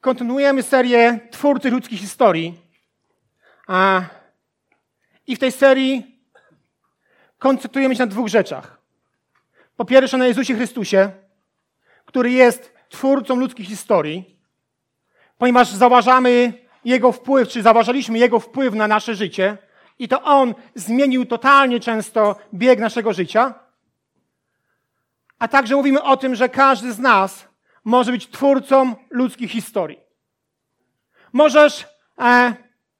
kontynuujemy serię Twórcy ludzkich historii. A, I w tej serii koncentrujemy się na dwóch rzeczach. Po pierwsze na Jezusie Chrystusie, który jest twórcą ludzkich historii, ponieważ zauważamy Jego wpływ, czy zauważaliśmy Jego wpływ na nasze życie i to On zmienił totalnie często bieg naszego życia. A także mówimy o tym, że każdy z nas może być twórcą ludzkich historii. Możesz e,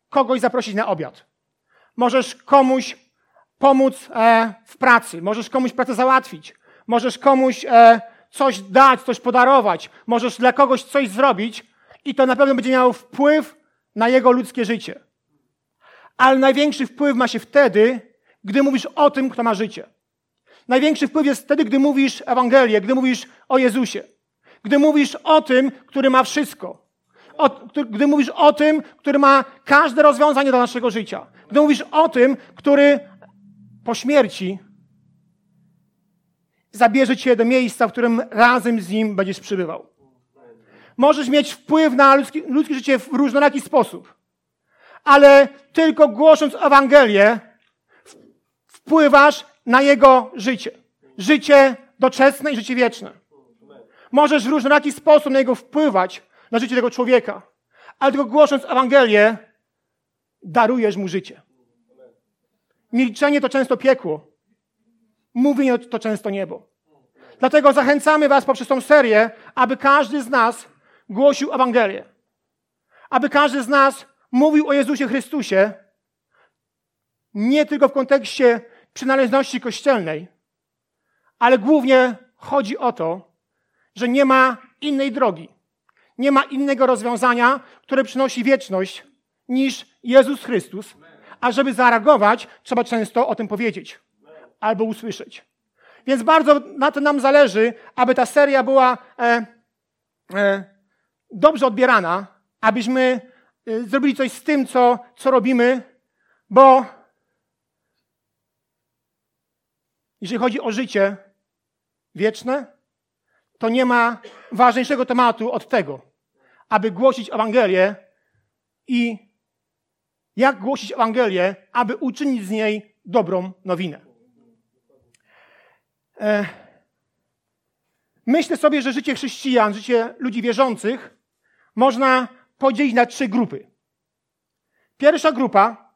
kogoś zaprosić na obiad. Możesz komuś pomóc e, w pracy. Możesz komuś pracę załatwić. Możesz komuś e, coś dać, coś podarować. Możesz dla kogoś coś zrobić i to na pewno będzie miało wpływ na jego ludzkie życie. Ale największy wpływ ma się wtedy, gdy mówisz o tym, kto ma życie. Największy wpływ jest wtedy, gdy mówisz Ewangelię, gdy mówisz o Jezusie. Gdy mówisz o tym, który ma wszystko. O, gdy mówisz o tym, który ma każde rozwiązanie do naszego życia. Gdy mówisz o tym, który po śmierci zabierze cię do miejsca, w którym razem z nim będziesz przybywał. Możesz mieć wpływ na ludzkie, ludzkie życie w różnoraki sposób, ale tylko głosząc Ewangelię wpływasz na jego życie. Życie doczesne i życie wieczne. Możesz w różnoraki sposób na niego wpływać, na życie tego człowieka, ale tylko głosząc Ewangelię darujesz mu życie. Milczenie to często piekło. Mówienie to często niebo. Dlatego zachęcamy Was poprzez tą serię, aby każdy z nas głosił Ewangelię. Aby każdy z nas mówił o Jezusie Chrystusie nie tylko w kontekście przynależności kościelnej, ale głównie chodzi o to, że nie ma innej drogi, nie ma innego rozwiązania, które przynosi wieczność niż Jezus Chrystus. A żeby zareagować, trzeba często o tym powiedzieć albo usłyszeć. Więc bardzo na tym nam zależy, aby ta seria była e, e, dobrze odbierana, abyśmy e, zrobili coś z tym, co, co robimy, bo jeżeli chodzi o życie wieczne, to nie ma ważniejszego tematu od tego, aby głosić Ewangelię i jak głosić Ewangelię, aby uczynić z niej dobrą nowinę. E, myślę sobie, że życie chrześcijan, życie ludzi wierzących można podzielić na trzy grupy. Pierwsza grupa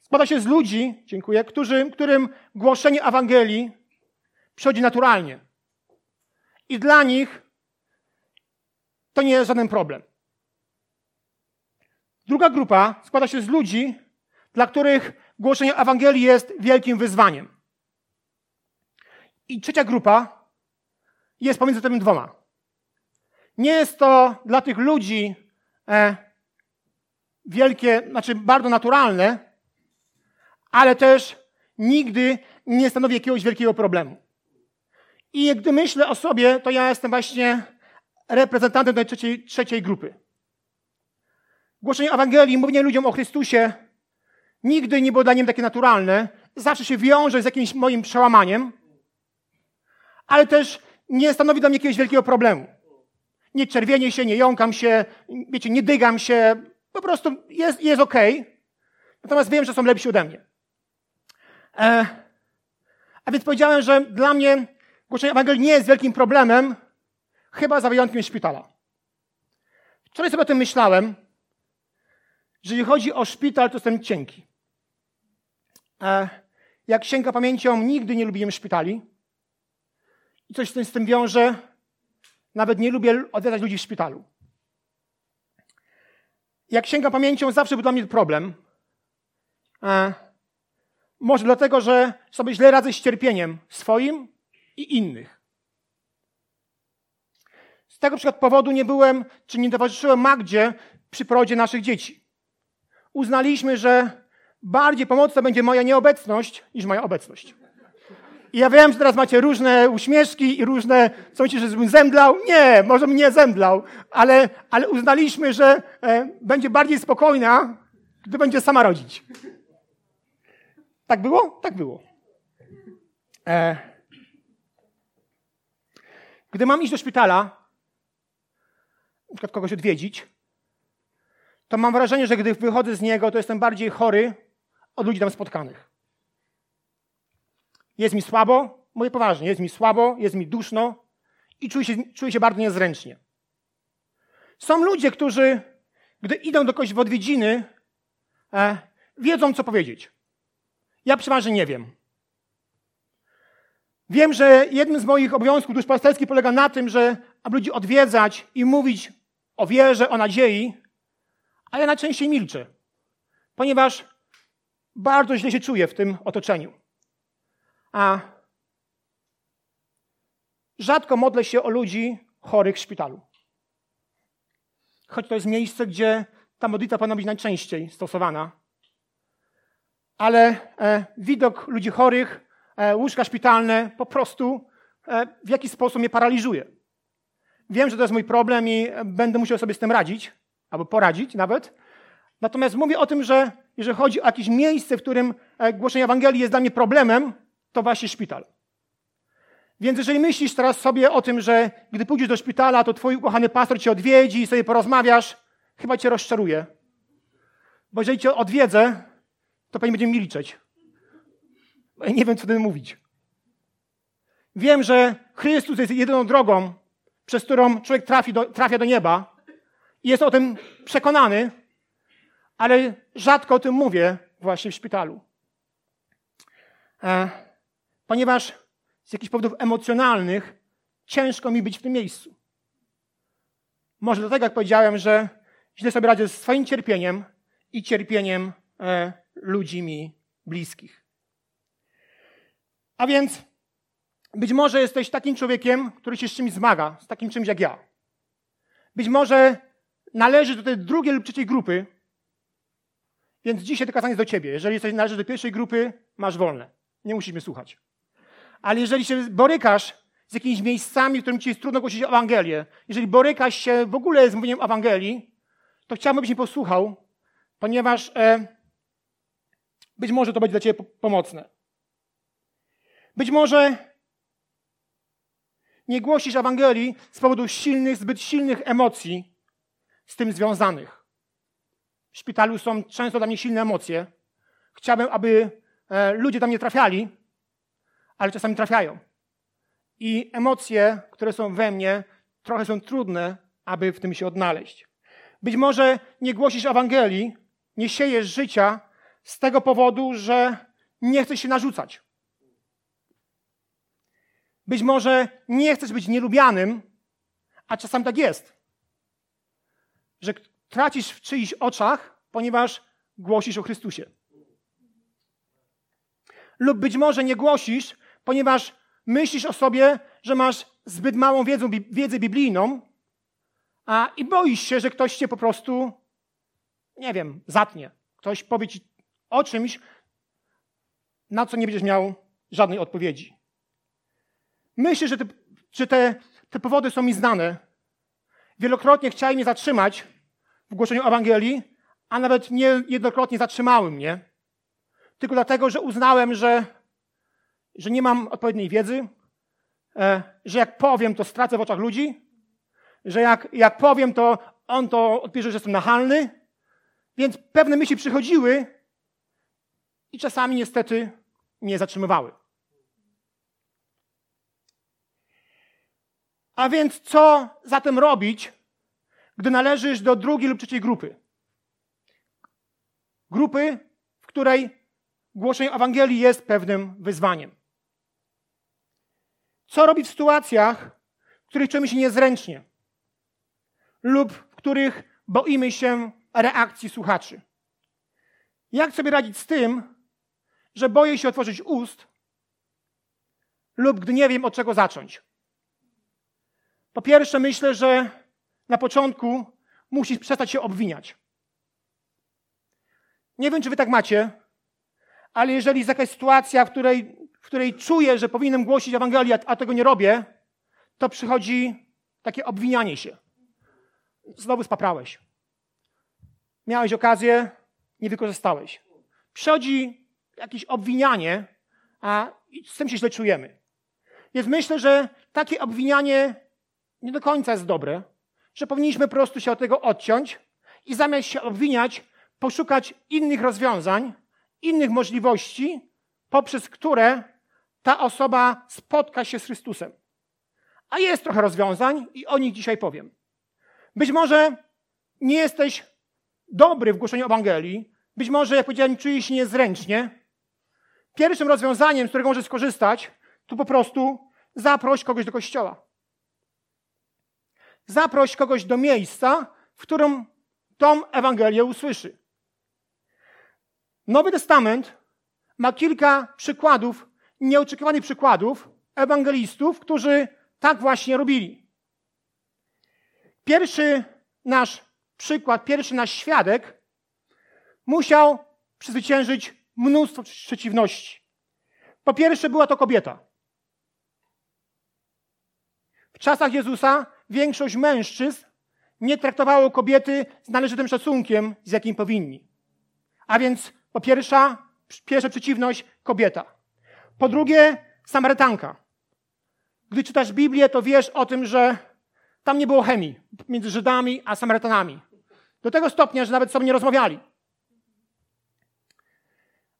składa się z ludzi, dziękuję, którym głoszenie Ewangelii przychodzi naturalnie. I dla nich to nie jest żaden problem. Druga grupa składa się z ludzi, dla których głoszenie Ewangelii jest wielkim wyzwaniem. I trzecia grupa jest pomiędzy tymi dwoma. Nie jest to dla tych ludzi e, wielkie, znaczy bardzo naturalne, ale też nigdy nie stanowi jakiegoś wielkiego problemu. I gdy myślę o sobie, to ja jestem właśnie reprezentantem tej trzeciej, trzeciej grupy. Głoszenie Ewangelii, mówienie ludziom o Chrystusie nigdy nie było dla nim takie naturalne. Zawsze się wiąże z jakimś moim przełamaniem, ale też nie stanowi dla mnie jakiegoś wielkiego problemu. Nie czerwienię się, nie jąkam się, wiecie, nie dygam się, po prostu jest, jest ok. Natomiast wiem, że są lepsi ode mnie. E, a więc powiedziałem, że dla mnie głoszenie Ewangelii nie jest wielkim problemem, chyba za wyjątkiem szpitala. Wczoraj sobie o tym myślałem, że jeżeli chodzi o szpital, to jestem cienki. E, jak sięga pamięcią, nigdy nie lubiłem szpitali. I coś z tym wiąże. Nawet nie lubię odwiedzać ludzi w szpitalu. Jak sięga pamięcią, zawsze był dla mnie problem. E, może dlatego, że sobie źle radzę z cierpieniem swoim i innych. Z tego przykład powodu nie byłem, czy nie towarzyszyłem Magdzie przy porodzie naszych dzieci. Uznaliśmy, że bardziej pomocna będzie moja nieobecność niż moja obecność. I ja wiem, że teraz macie różne uśmieszki i różne, co myślicie, że bym zemdlał? Nie, może mnie zemdlał, ale, ale uznaliśmy, że e, będzie bardziej spokojna, gdy będzie sama rodzić. Tak było? Tak było. E, gdy mam iść do szpitala, na przykład kogoś odwiedzić, to mam wrażenie, że gdy wychodzę z niego, to jestem bardziej chory od ludzi tam spotkanych. Jest mi słabo, mówię poważnie, jest mi słabo, jest mi duszno i czuję się, czuję się bardzo niezręcznie. Są ludzie, którzy, gdy idą do kogoś w odwiedziny, e, wiedzą, co powiedzieć. Ja przeważnie nie wiem. Wiem, że jednym z moich obowiązków duszpasterskich polega na tym, że aby ludzi odwiedzać i mówić o wierze, o nadziei, a ja najczęściej milczę, ponieważ bardzo źle się czuję w tym otoczeniu. A rzadko modlę się o ludzi chorych w szpitalu. Choć to jest miejsce, gdzie ta modlitwa powinna być najczęściej stosowana. Ale e, widok ludzi chorych, łóżka szpitalne po prostu e, w jakiś sposób mnie paraliżuje. Wiem, że to jest mój problem i będę musiał sobie z tym radzić, albo poradzić nawet. Natomiast mówię o tym, że jeżeli chodzi o jakieś miejsce, w którym e, głoszenie Ewangelii jest dla mnie problemem, to właśnie szpital. Więc jeżeli myślisz teraz sobie o tym, że gdy pójdziesz do szpitala, to twój ukochany pastor cię odwiedzi i sobie porozmawiasz, chyba cię rozczaruje. Bo jeżeli cię odwiedzę, to pani będzie milczeć. Ja nie wiem, co wtedy mówić. Wiem, że Chrystus jest jedyną drogą, przez którą człowiek trafi do, trafia do nieba i jest o tym przekonany, ale rzadko o tym mówię właśnie w szpitalu. E, ponieważ z jakichś powodów emocjonalnych ciężko mi być w tym miejscu. Może dlatego, jak powiedziałem, że źle sobie radzę z swoim cierpieniem i cierpieniem e, ludzi mi bliskich. A więc być może jesteś takim człowiekiem, który się z czymś zmaga, z takim czymś jak ja. Być może należy do tej drugiej lub trzeciej grupy, więc dzisiaj to kazanie jest do ciebie. Jeżeli jesteś należy do pierwszej grupy, masz wolne. Nie musisz mnie słuchać. Ale jeżeli się borykasz z jakimiś miejscami, w którym ci jest trudno głosić Ewangelię, jeżeli borykasz się w ogóle z mówieniem Ewangelii, to chciałbym, byś mnie posłuchał, ponieważ e, być może to będzie dla ciebie pomocne. Być może nie głosisz Ewangelii z powodu silnych, zbyt silnych emocji z tym związanych. W szpitalu są często dla mnie silne emocje. Chciałbym, aby e, ludzie tam nie trafiali, ale czasami trafiają. I emocje, które są we mnie, trochę są trudne, aby w tym się odnaleźć. Być może nie głosisz Ewangelii, nie siejesz życia z tego powodu, że nie chcesz się narzucać. Być może nie chcesz być nielubianym, a czasami tak jest. Że tracisz w czyichś oczach, ponieważ głosisz o Chrystusie. Lub być może nie głosisz, ponieważ myślisz o sobie, że masz zbyt małą wiedzę, wiedzę biblijną, a i boisz się, że ktoś cię po prostu, nie wiem, zatnie. Ktoś powie ci o czymś, na co nie będziesz miał żadnej odpowiedzi. Myślę, że te, te, te powody są mi znane. Wielokrotnie chcieli mnie zatrzymać w głoszeniu Ewangelii, a nawet nie jednokrotnie zatrzymały mnie. Tylko dlatego, że uznałem, że, że nie mam odpowiedniej wiedzy, e, że jak powiem, to stracę w oczach ludzi, że jak, jak powiem, to on to odbierze, że jestem nachalny. Więc pewne myśli przychodziły i czasami niestety mnie zatrzymywały. A więc co zatem robić, gdy należysz do drugiej lub trzeciej grupy? Grupy, w której głoszenie Ewangelii jest pewnym wyzwaniem. Co robić w sytuacjach, w których czujemy się niezręcznie lub w których boimy się reakcji słuchaczy? Jak sobie radzić z tym, że boję się otworzyć ust lub gdy nie wiem od czego zacząć? Po pierwsze, myślę, że na początku musisz przestać się obwiniać. Nie wiem, czy wy tak macie, ale jeżeli jest jakaś sytuacja, w której, w której czuję, że powinienem głosić Ewangelię, a tego nie robię, to przychodzi takie obwinianie się. Znowu spaprałeś. Miałeś okazję, nie wykorzystałeś. Przychodzi jakieś obwinianie, a z tym się źle czujemy. Więc myślę, że takie obwinianie nie do końca jest dobre, że powinniśmy po prostu się od tego odciąć i zamiast się obwiniać, poszukać innych rozwiązań, innych możliwości, poprzez które ta osoba spotka się z Chrystusem. A jest trochę rozwiązań i o nich dzisiaj powiem. Być może nie jesteś dobry w głoszeniu Ewangelii, być może, jak powiedziałem, czujesz się niezręcznie. Pierwszym rozwiązaniem, z którego możesz skorzystać, to po prostu zaproś kogoś do kościoła. Zaproś kogoś do miejsca, w którym tą Ewangelię usłyszy. Nowy Testament ma kilka przykładów, nieoczekiwanych przykładów ewangelistów, którzy tak właśnie robili. Pierwszy nasz przykład, pierwszy nasz świadek musiał przezwyciężyć mnóstwo przeciwności. Po pierwsze, była to kobieta. W czasach Jezusa większość mężczyzn nie traktowało kobiety z należytym szacunkiem, z jakim powinni. A więc po pierwsza, pierwsza przeciwność kobieta. Po drugie, Samarytanka. Gdy czytasz Biblię, to wiesz o tym, że tam nie było chemii między Żydami a Samarytanami. Do tego stopnia, że nawet sobie nie rozmawiali.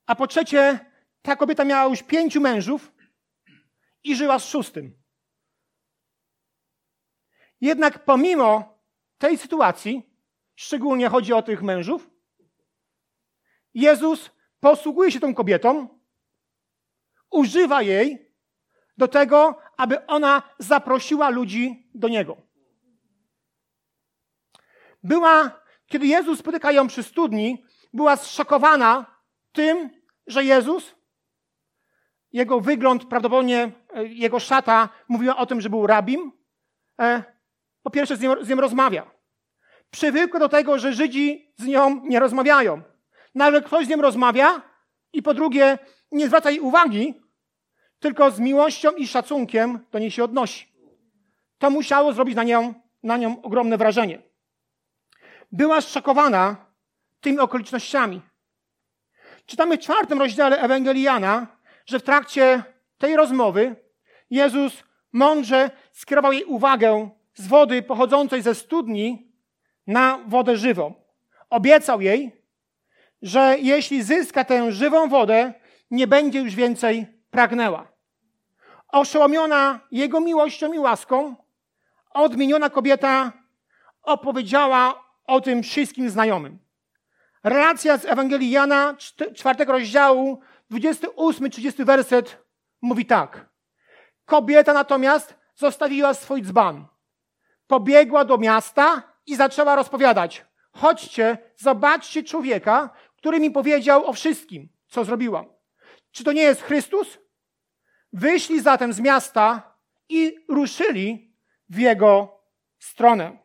A po trzecie, ta kobieta miała już pięciu mężów i żyła z szóstym. Jednak pomimo tej sytuacji, szczególnie chodzi o tych mężów, Jezus posługuje się tą kobietą, używa jej do tego, aby ona zaprosiła ludzi do Niego. Była, kiedy Jezus spotyka ją przy studni, była zszokowana tym, że Jezus, jego wygląd, prawdopodobnie e, jego szata mówiła o tym, że był rabim, e, po pierwsze z nią, z nią rozmawia. Przywykła do tego, że Żydzi z nią nie rozmawiają. Nagle ktoś z nią rozmawia i po drugie nie zwraca jej uwagi, tylko z miłością i szacunkiem do niej się odnosi. To musiało zrobić na nią, na nią ogromne wrażenie. Była zszokowana tymi okolicznościami. Czytamy w czwartym rozdziale Ewangeliana, że w trakcie tej rozmowy Jezus mądrze skierował jej uwagę z wody pochodzącej ze studni na wodę żywą. Obiecał jej, że jeśli zyska tę żywą wodę, nie będzie już więcej pragnęła. Oszołomiona Jego miłością i łaską, odmieniona kobieta opowiedziała o tym wszystkim znajomym. Relacja z Ewangelii Jana, czwartego rozdziału, 28-30 werset mówi tak. Kobieta natomiast zostawiła swój dzban. Pobiegła do miasta i zaczęła rozpowiadać. Chodźcie, zobaczcie człowieka, który mi powiedział o wszystkim, co zrobiłam. Czy to nie jest Chrystus? Wyszli zatem z miasta i ruszyli w jego stronę.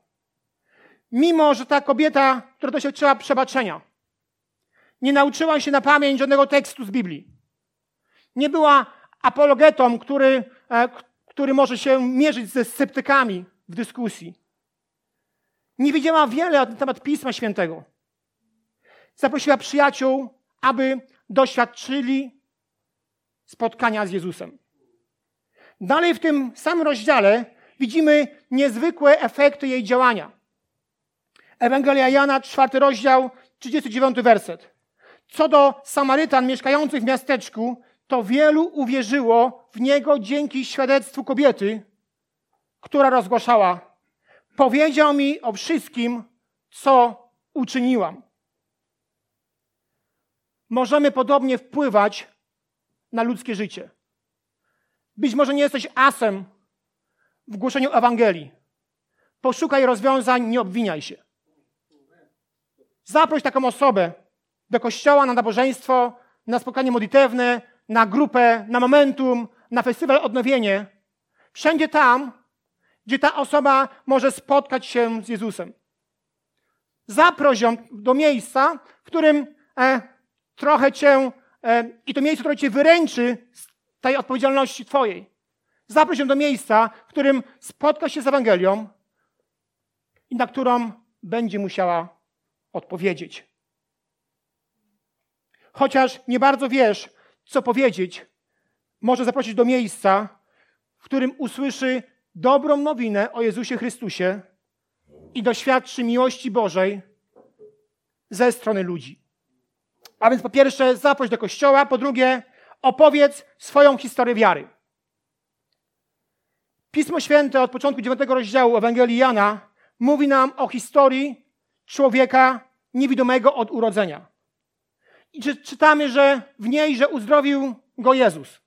Mimo, że ta kobieta, która doświadczyła przebaczenia, nie nauczyła się na pamięć żadnego tekstu z Biblii. Nie była apologetą, który, e, który może się mierzyć ze sceptykami w dyskusji. Nie wiedziała wiele na temat Pisma Świętego. Zaprosiła przyjaciół, aby doświadczyli spotkania z Jezusem. Dalej w tym samym rozdziale widzimy niezwykłe efekty jej działania. Ewangelia Jana, czwarty rozdział, 39 werset. Co do Samarytan mieszkających w miasteczku, to wielu uwierzyło w niego dzięki świadectwu kobiety, która rozgłaszała: Powiedział mi o wszystkim, co uczyniłam. Możemy podobnie wpływać na ludzkie życie. Być może nie jesteś asem w głoszeniu Ewangelii. Poszukaj rozwiązań, nie obwiniaj się. Zaproś taką osobę do kościoła na nabożeństwo, na spotkanie modlitewne, na grupę, na momentum, na festiwal odnowienie. Wszędzie tam, gdzie ta osoba może spotkać się z Jezusem. Zaproś ją do miejsca, w którym e, trochę cię, e, i to miejsce, które cię wyręczy z tej odpowiedzialności twojej. Zaproś ją do miejsca, w którym spotka się z Ewangelią i na którą będzie musiała odpowiedzieć. Chociaż nie bardzo wiesz, co powiedzieć, może zaprosić do miejsca, w którym usłyszy dobrą nowinę o Jezusie Chrystusie i doświadczy miłości Bożej ze strony ludzi. A więc po pierwsze, zaproś do kościoła, po drugie, opowiedz swoją historię wiary. Pismo Święte od początku dziewiątego rozdziału Ewangelii Jana mówi nam o historii człowieka niewidomego od urodzenia. I czytamy, że w niej, że uzdrowił go Jezus.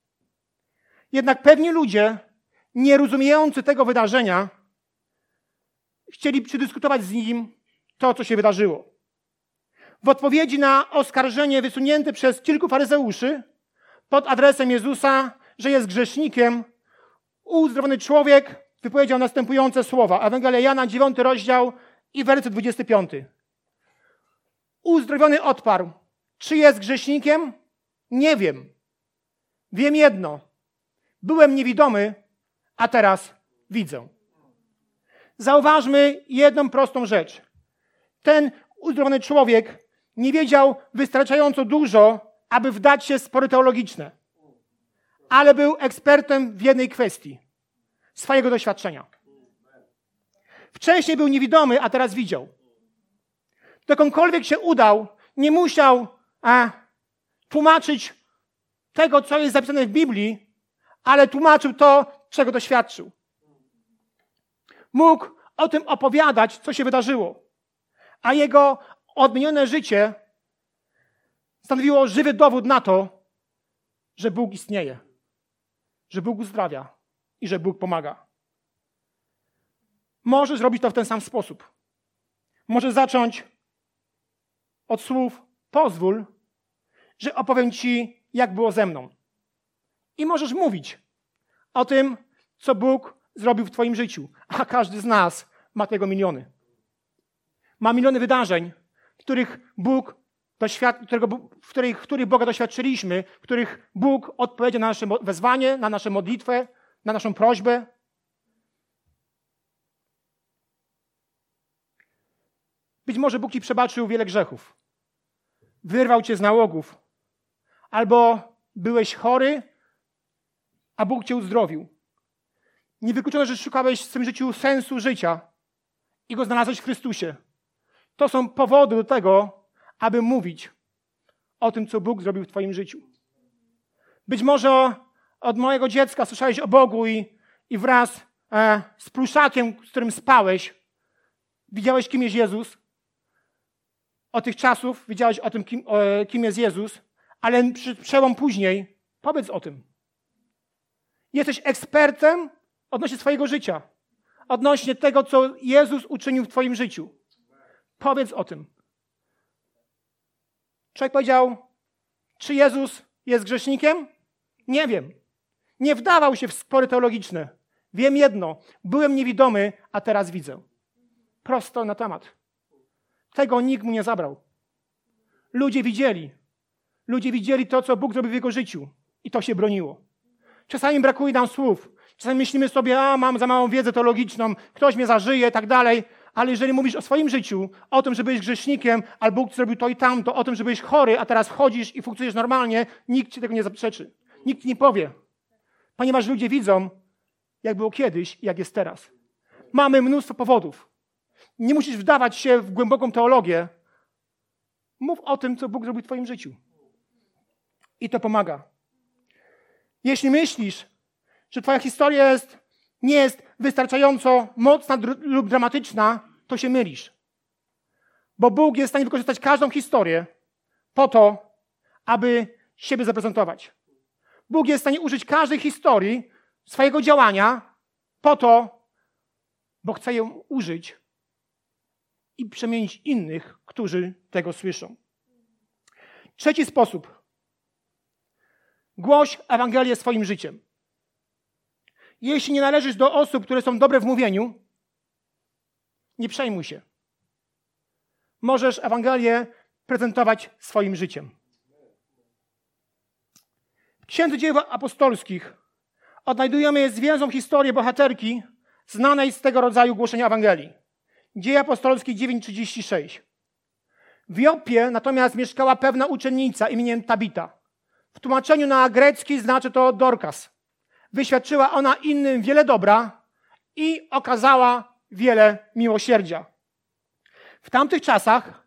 Jednak pewni ludzie, nie rozumiejący tego wydarzenia, chcieli przedyskutować z nim to, co się wydarzyło. W odpowiedzi na oskarżenie wysunięte przez kilku faryzeuszy pod adresem Jezusa, że jest grzesznikiem, uzdrowiony człowiek wypowiedział następujące słowa. Ewangelia Jana, 9 rozdział i werset 25. Uzdrowiony odparł. Czy jest grzesznikiem? Nie wiem. Wiem jedno. Byłem niewidomy, a teraz widzę. Zauważmy jedną prostą rzecz. Ten uzdrowiony człowiek nie wiedział wystarczająco dużo, aby wdać się w spory teologiczne, ale był ekspertem w jednej kwestii swojego doświadczenia. Wcześniej był niewidomy, a teraz widział. Dokądkolwiek się udał, nie musiał a, tłumaczyć tego, co jest zapisane w Biblii, ale tłumaczył to, czego doświadczył. Mógł o tym opowiadać, co się wydarzyło. A jego odmienione życie stanowiło żywy dowód na to, że Bóg istnieje, że Bóg uzdrawia i że Bóg pomaga. Możesz zrobić to w ten sam sposób. Możesz zacząć od słów pozwól, że opowiem Ci, jak było ze mną. I możesz mówić o tym, co Bóg zrobił w Twoim życiu. A każdy z nas ma tego miliony. Ma miliony wydarzeń, których Bóg doświad- którego, w, których, których Boga doświadczyliśmy, w których Bóg odpowiedział na nasze wezwanie, na naszą modlitwę, na naszą prośbę. Być może Bóg Ci przebaczył wiele grzechów. Wyrwał Cię z nałogów. Albo byłeś chory, a Bóg Cię uzdrowił. Niewykluczone, że szukałeś w swym życiu sensu życia i go znalazłeś w Chrystusie. To są powody do tego, aby mówić o tym, co Bóg zrobił w Twoim życiu. Być może od mojego dziecka słyszałeś o Bogu i, i wraz e, z pluszakiem, z którym spałeś, widziałeś, kim jest Jezus. Od tych czasów wiedziałeś o tym, kim, o, kim jest Jezus, ale przełom później powiedz o tym. Jesteś ekspertem odnośnie swojego życia, odnośnie tego, co Jezus uczynił w Twoim życiu. Powiedz o tym. Człowiek powiedział, czy Jezus jest grzesznikiem? Nie wiem. Nie wdawał się w spory teologiczne. Wiem jedno, byłem niewidomy, a teraz widzę. Prosto na temat. Tego nikt mu nie zabrał. Ludzie widzieli. Ludzie widzieli to, co Bóg zrobił w jego życiu. I to się broniło. Czasami brakuje nam słów. Czasami myślimy sobie, a mam za małą wiedzę teologiczną, ktoś mnie zażyje i tak dalej. Ale jeżeli mówisz o swoim życiu, o tym, że byłeś grzesznikiem, albo Bóg zrobił to i tamto, o tym, że byłeś chory, a teraz chodzisz i funkcjonujesz normalnie, nikt ci tego nie zaprzeczy. Nikt nie powie. Ponieważ ludzie widzą, jak było kiedyś i jak jest teraz. Mamy mnóstwo powodów. Nie musisz wdawać się w głęboką teologię. Mów o tym, co Bóg zrobił w Twoim życiu. I to pomaga. Jeśli myślisz, że Twoja historia jest, nie jest wystarczająco mocna lub dramatyczna, to się mylisz. Bo Bóg jest w stanie wykorzystać każdą historię po to, aby siebie zaprezentować. Bóg jest w stanie użyć każdej historii swojego działania po to, bo chce ją użyć i przemienić innych, którzy tego słyszą. Trzeci sposób. Głoś Ewangelię swoim życiem. Jeśli nie należysz do osób, które są dobre w mówieniu, nie przejmuj się. Możesz Ewangelię prezentować swoim życiem. W Księdze Dzieł Apostolskich odnajdujemy zwięzłą historię bohaterki znanej z tego rodzaju głoszenia Ewangelii. Dzieje Apostolskie 9:36. W Jopie natomiast mieszkała pewna uczennica imieniem Tabita. W tłumaczeniu na grecki znaczy to Dorcas. Wyświadczyła ona innym wiele dobra i okazała wiele miłosierdzia. W tamtych czasach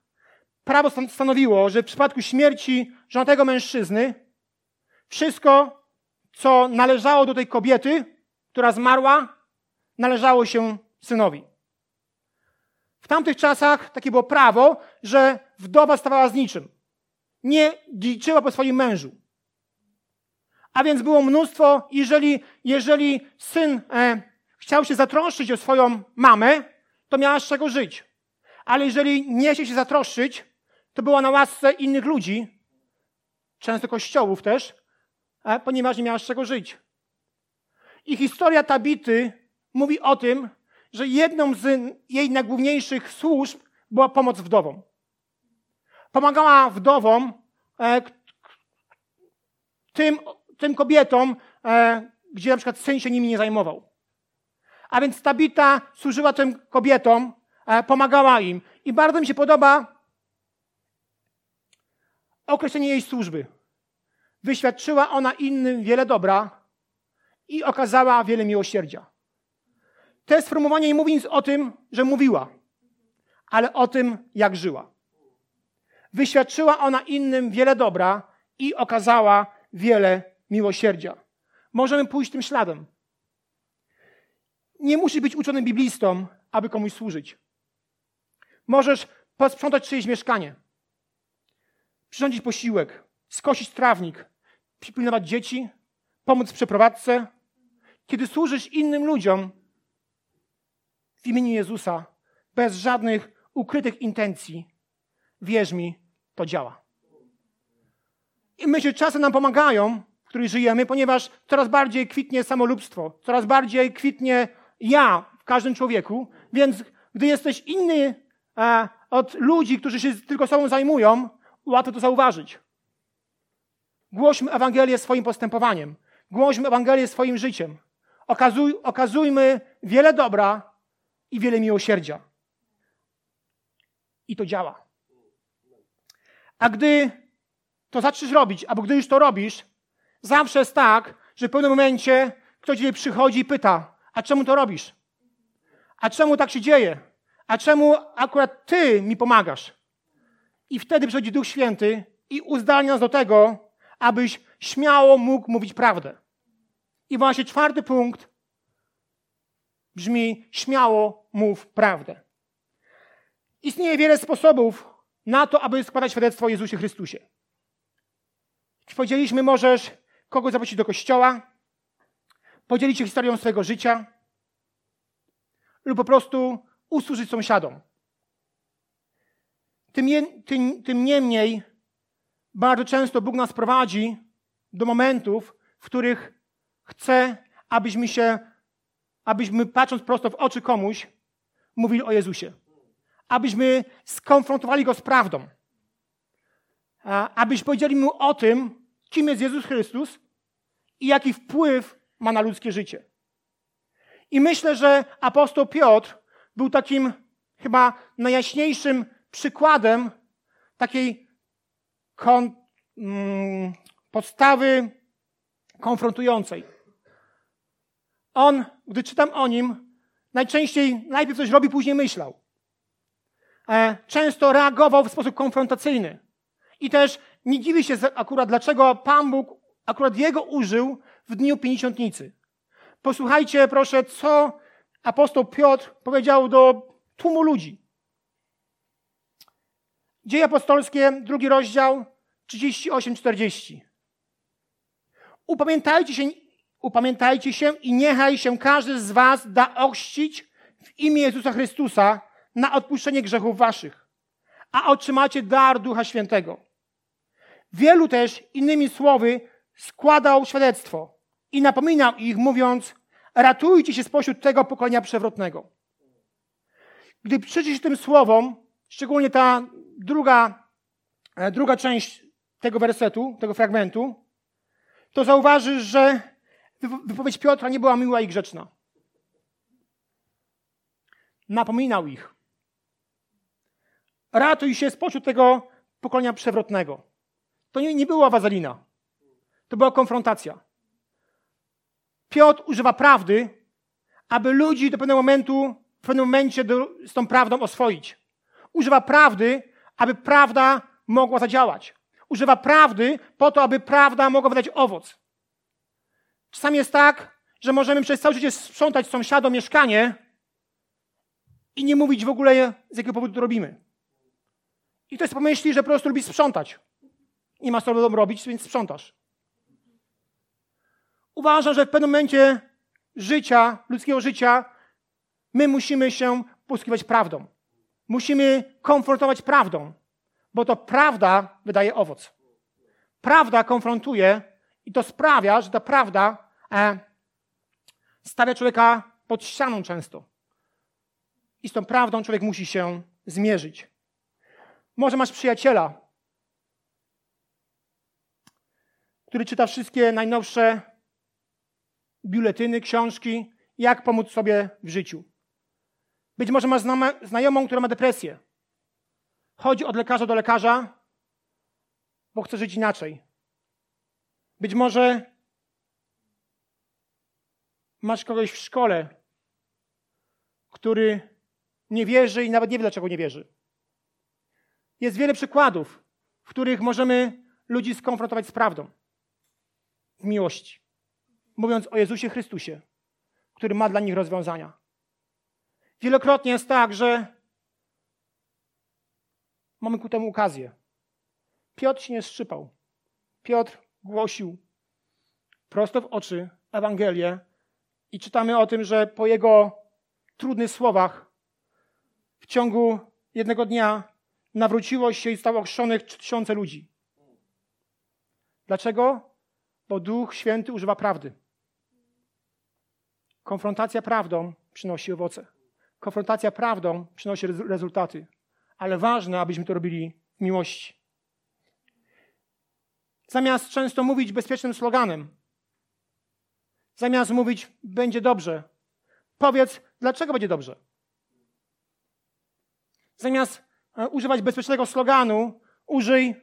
prawo stanowiło, że w przypadku śmierci żonego mężczyzny wszystko, co należało do tej kobiety, która zmarła, należało się synowi. W tamtych czasach takie było prawo, że wdowa stawała z niczym. Nie liczyła po swoim mężu. A więc było mnóstwo, jeżeli, jeżeli syn e, chciał się zatroszczyć o swoją mamę, to miała z czego żyć. Ale jeżeli nie chciał się zatroszczyć, to była na łasce innych ludzi, często kościołów też, e, ponieważ nie miała z czego żyć. I historia Tabity mówi o tym, że jedną z jej najgłówniejszych służb była pomoc wdowom. Pomagała wdowom, e, tym, tym kobietom, e, gdzie na przykład syn się nimi nie zajmował. A więc Tabita służyła tym kobietom, e, pomagała im. I bardzo mi się podoba określenie jej służby. Wyświadczyła ona innym wiele dobra i okazała wiele miłosierdzia. To sformułowanie nie mówi nic o tym, że mówiła, ale o tym, jak żyła. Wyświadczyła ona innym wiele dobra i okazała wiele miłosierdzia. Możemy pójść tym śladem. Nie musisz być uczonym biblistą, aby komuś służyć. Możesz posprzątać czyjeś mieszkanie, przyrządzić posiłek, skosić trawnik, przypilnować dzieci, pomóc w przeprowadzce. Kiedy służysz innym ludziom w imieniu Jezusa, bez żadnych ukrytych intencji, wierz mi, to działa. I myślę, czasy nam pomagają, w których żyjemy, ponieważ coraz bardziej kwitnie samolubstwo, coraz bardziej kwitnie ja w każdym człowieku, więc gdy jesteś inny e, od ludzi, którzy się tylko sobą zajmują, łatwo to zauważyć. Głośmy Ewangelię swoim postępowaniem. Głośmy Ewangelię swoim życiem. Okazuj, okazujmy wiele dobra i wiele miłosierdzia. I to działa. A gdy to zaczniesz robić, albo gdy już to robisz, zawsze jest tak, że w pewnym momencie ktoś do przychodzi i pyta, a czemu to robisz? A czemu tak się dzieje? A czemu akurat ty mi pomagasz? I wtedy przychodzi Duch Święty i uzdalnia nas do tego, abyś śmiało mógł mówić prawdę. I właśnie czwarty punkt brzmi: śmiało mów prawdę. Istnieje wiele sposobów na to, aby składać świadectwo Jezusie Chrystusie. Powiedzieliśmy, możesz kogoś zaprosić do kościoła, podzielić się historią swojego życia lub po prostu usłużyć sąsiadom. Tym, tym, tym niemniej bardzo często Bóg nas prowadzi do momentów, w których chce, abyśmy się, abyśmy patrząc prosto w oczy komuś, mówili o Jezusie. Abyśmy skonfrontowali Go z prawdą. Abyśmy powiedzieli Mu o tym, kim jest Jezus Chrystus i jaki wpływ ma na ludzkie życie. I myślę, że apostoł Piotr był takim chyba najjaśniejszym przykładem takiej kon, mm, podstawy konfrontującej. On, gdy czytam o nim, najczęściej najpierw coś robi, później myślał. E, często reagował w sposób konfrontacyjny. I też nie dziwi się akurat, dlaczego Pan Bóg akurat jego użył w dniu pięćdziesiątnicy. Posłuchajcie proszę, co apostoł Piotr powiedział do tłumu ludzi. Dzieje apostolskie, drugi rozdział, 38-40. Upamiętajcie się, upamiętajcie się i niechaj się każdy z was da ochrzcić w imię Jezusa Chrystusa na odpuszczenie grzechów waszych, a otrzymacie dar Ducha Świętego. Wielu też, innymi słowy, składał świadectwo i napominał ich, mówiąc, ratujcie się spośród tego pokolenia przewrotnego. Gdy przyjrzysz tym słowom, szczególnie ta druga, e, druga część tego wersetu, tego fragmentu, to zauważysz, że wypowiedź Piotra nie była miła i grzeczna. Napominał ich. Ratuj się spośród tego pokolenia przewrotnego. To nie, nie była wazelina. To była konfrontacja. Piotr używa prawdy, aby ludzi do pewnego momentu, w pewnym momencie do, z tą prawdą oswoić. Używa prawdy, aby prawda mogła zadziałać. Używa prawdy po to, aby prawda mogła wydać owoc. Czasami jest tak, że możemy przez całe życie sprzątać sąsiadom mieszkanie i nie mówić w ogóle, z jakiego powodu to robimy. I ktoś pomyśli, że po prostu lubi sprzątać. Nie ma co robić, więc sprzątasz. Uważam, że w pewnym momencie życia, ludzkiego życia, my musimy się posługiwać prawdą. Musimy konfrontować prawdą, bo to prawda wydaje owoc. Prawda konfrontuje i to sprawia, że ta prawda e, stawia człowieka pod ścianą często. I z tą prawdą człowiek musi się zmierzyć. Może masz przyjaciela, który czyta wszystkie najnowsze biuletyny, książki, jak pomóc sobie w życiu. Być może masz znajomą, która ma depresję. Chodzi od lekarza do lekarza, bo chce żyć inaczej. Być może masz kogoś w szkole, który nie wierzy i nawet nie wie, dlaczego nie wierzy. Jest wiele przykładów, w których możemy ludzi skonfrontować z prawdą, w miłości, mówiąc o Jezusie Chrystusie, który ma dla nich rozwiązania. Wielokrotnie jest tak, że mamy ku temu okazję. Piotr się nie szczypał. Piotr głosił prosto w oczy Ewangelię i czytamy o tym, że po jego trudnych słowach w ciągu jednego dnia nawróciło się i stało chrzczonych tysiące ludzi. Dlaczego? Bo Duch Święty używa prawdy. Konfrontacja prawdą przynosi owoce. Konfrontacja prawdą przynosi rezultaty. Ale ważne, abyśmy to robili w miłości. Zamiast często mówić bezpiecznym sloganem, zamiast mówić będzie dobrze, powiedz, dlaczego będzie dobrze. Zamiast e, używać bezpiecznego sloganu, użyj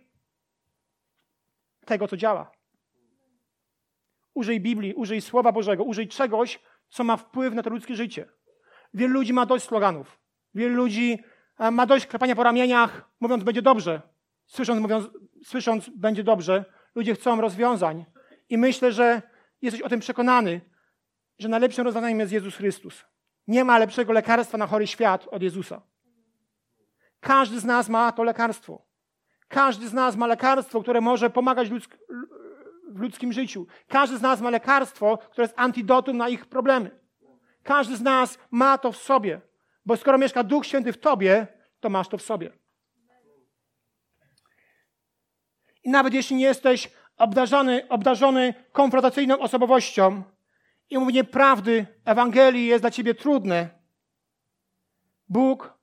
tego, co działa. Użyj Biblii, użyj Słowa Bożego, użyj czegoś, co ma wpływ na to ludzkie życie. Wielu ludzi ma dość sloganów. Wielu ludzi e, ma dość klepania po ramieniach, mówiąc będzie dobrze. Słysząc, mówiąc, słysząc będzie dobrze, ludzie chcą rozwiązań. I myślę, że jesteś o tym przekonany, że najlepszym rozwiązaniem jest Jezus Chrystus. Nie ma lepszego lekarstwa na chory świat od Jezusa. Każdy z nas ma to lekarstwo. Każdy z nas ma lekarstwo, które może pomagać w ludzkim życiu. Każdy z nas ma lekarstwo, które jest antidotum na ich problemy. Każdy z nas ma to w sobie, bo skoro mieszka Duch Święty w tobie, to masz to w sobie. I nawet jeśli nie jesteś obdarzony, obdarzony konfrontacyjną osobowością i mówienie prawdy Ewangelii jest dla ciebie trudne, Bóg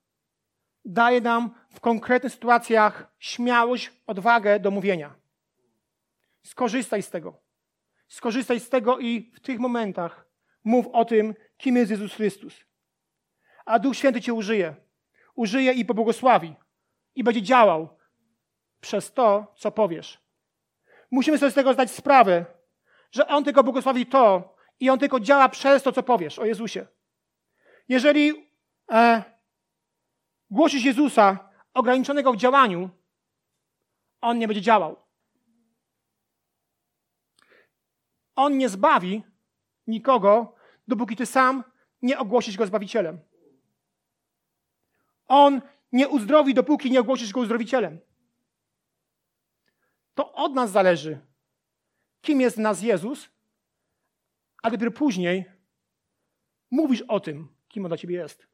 daje nam w konkretnych sytuacjach śmiałość, odwagę do mówienia. Skorzystaj z tego. Skorzystaj z tego i w tych momentach mów o tym, kim jest Jezus Chrystus. A Duch Święty cię użyje. Użyje i pobłogosławi. I będzie działał przez to, co powiesz. Musimy sobie z tego zdać sprawę, że On tylko błogosławi to i On tylko działa przez to, co powiesz o Jezusie. Jeżeli e, głosisz Jezusa ograniczonego w działaniu, On nie będzie działał. On nie zbawi nikogo, dopóki ty sam nie ogłosisz go Zbawicielem. On nie uzdrowi, dopóki nie ogłosisz go uzdrowicielem. To od nas zależy, kim jest w nas Jezus, a dopiero później mówisz o tym, kim on dla ciebie jest.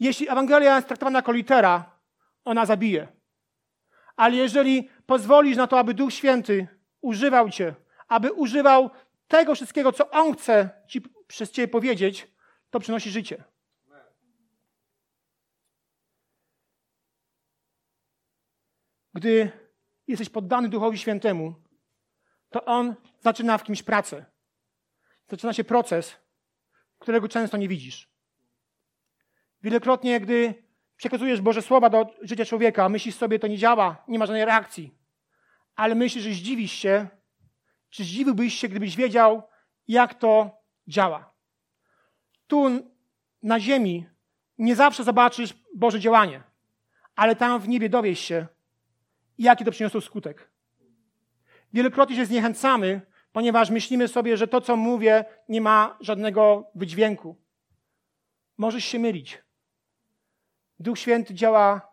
Jeśli Ewangelia jest traktowana jako litera, ona zabije. Ale jeżeli pozwolisz na to, aby Duch Święty używał cię, aby używał tego wszystkiego, co On chce ci, przez ciebie powiedzieć, to przynosi życie. Gdy jesteś poddany Duchowi Świętemu, to On zaczyna w kimś pracę. Zaczyna się proces, którego często nie widzisz. Wielokrotnie, gdy przekazujesz Boże Słowa do życia człowieka, myślisz sobie, to nie działa, nie ma żadnej reakcji. Ale myślisz, że zdziwisz się, czy zdziwiłbyś się, gdybyś wiedział, jak to działa? Tu na ziemi nie zawsze zobaczysz Boże działanie, ale tam w niebie dowiesz się, jaki to przyniosło skutek. Wielokrotnie się zniechęcamy, ponieważ myślimy sobie, że to, co mówię, nie ma żadnego wydźwięku. Możesz się mylić. Duch Święty działa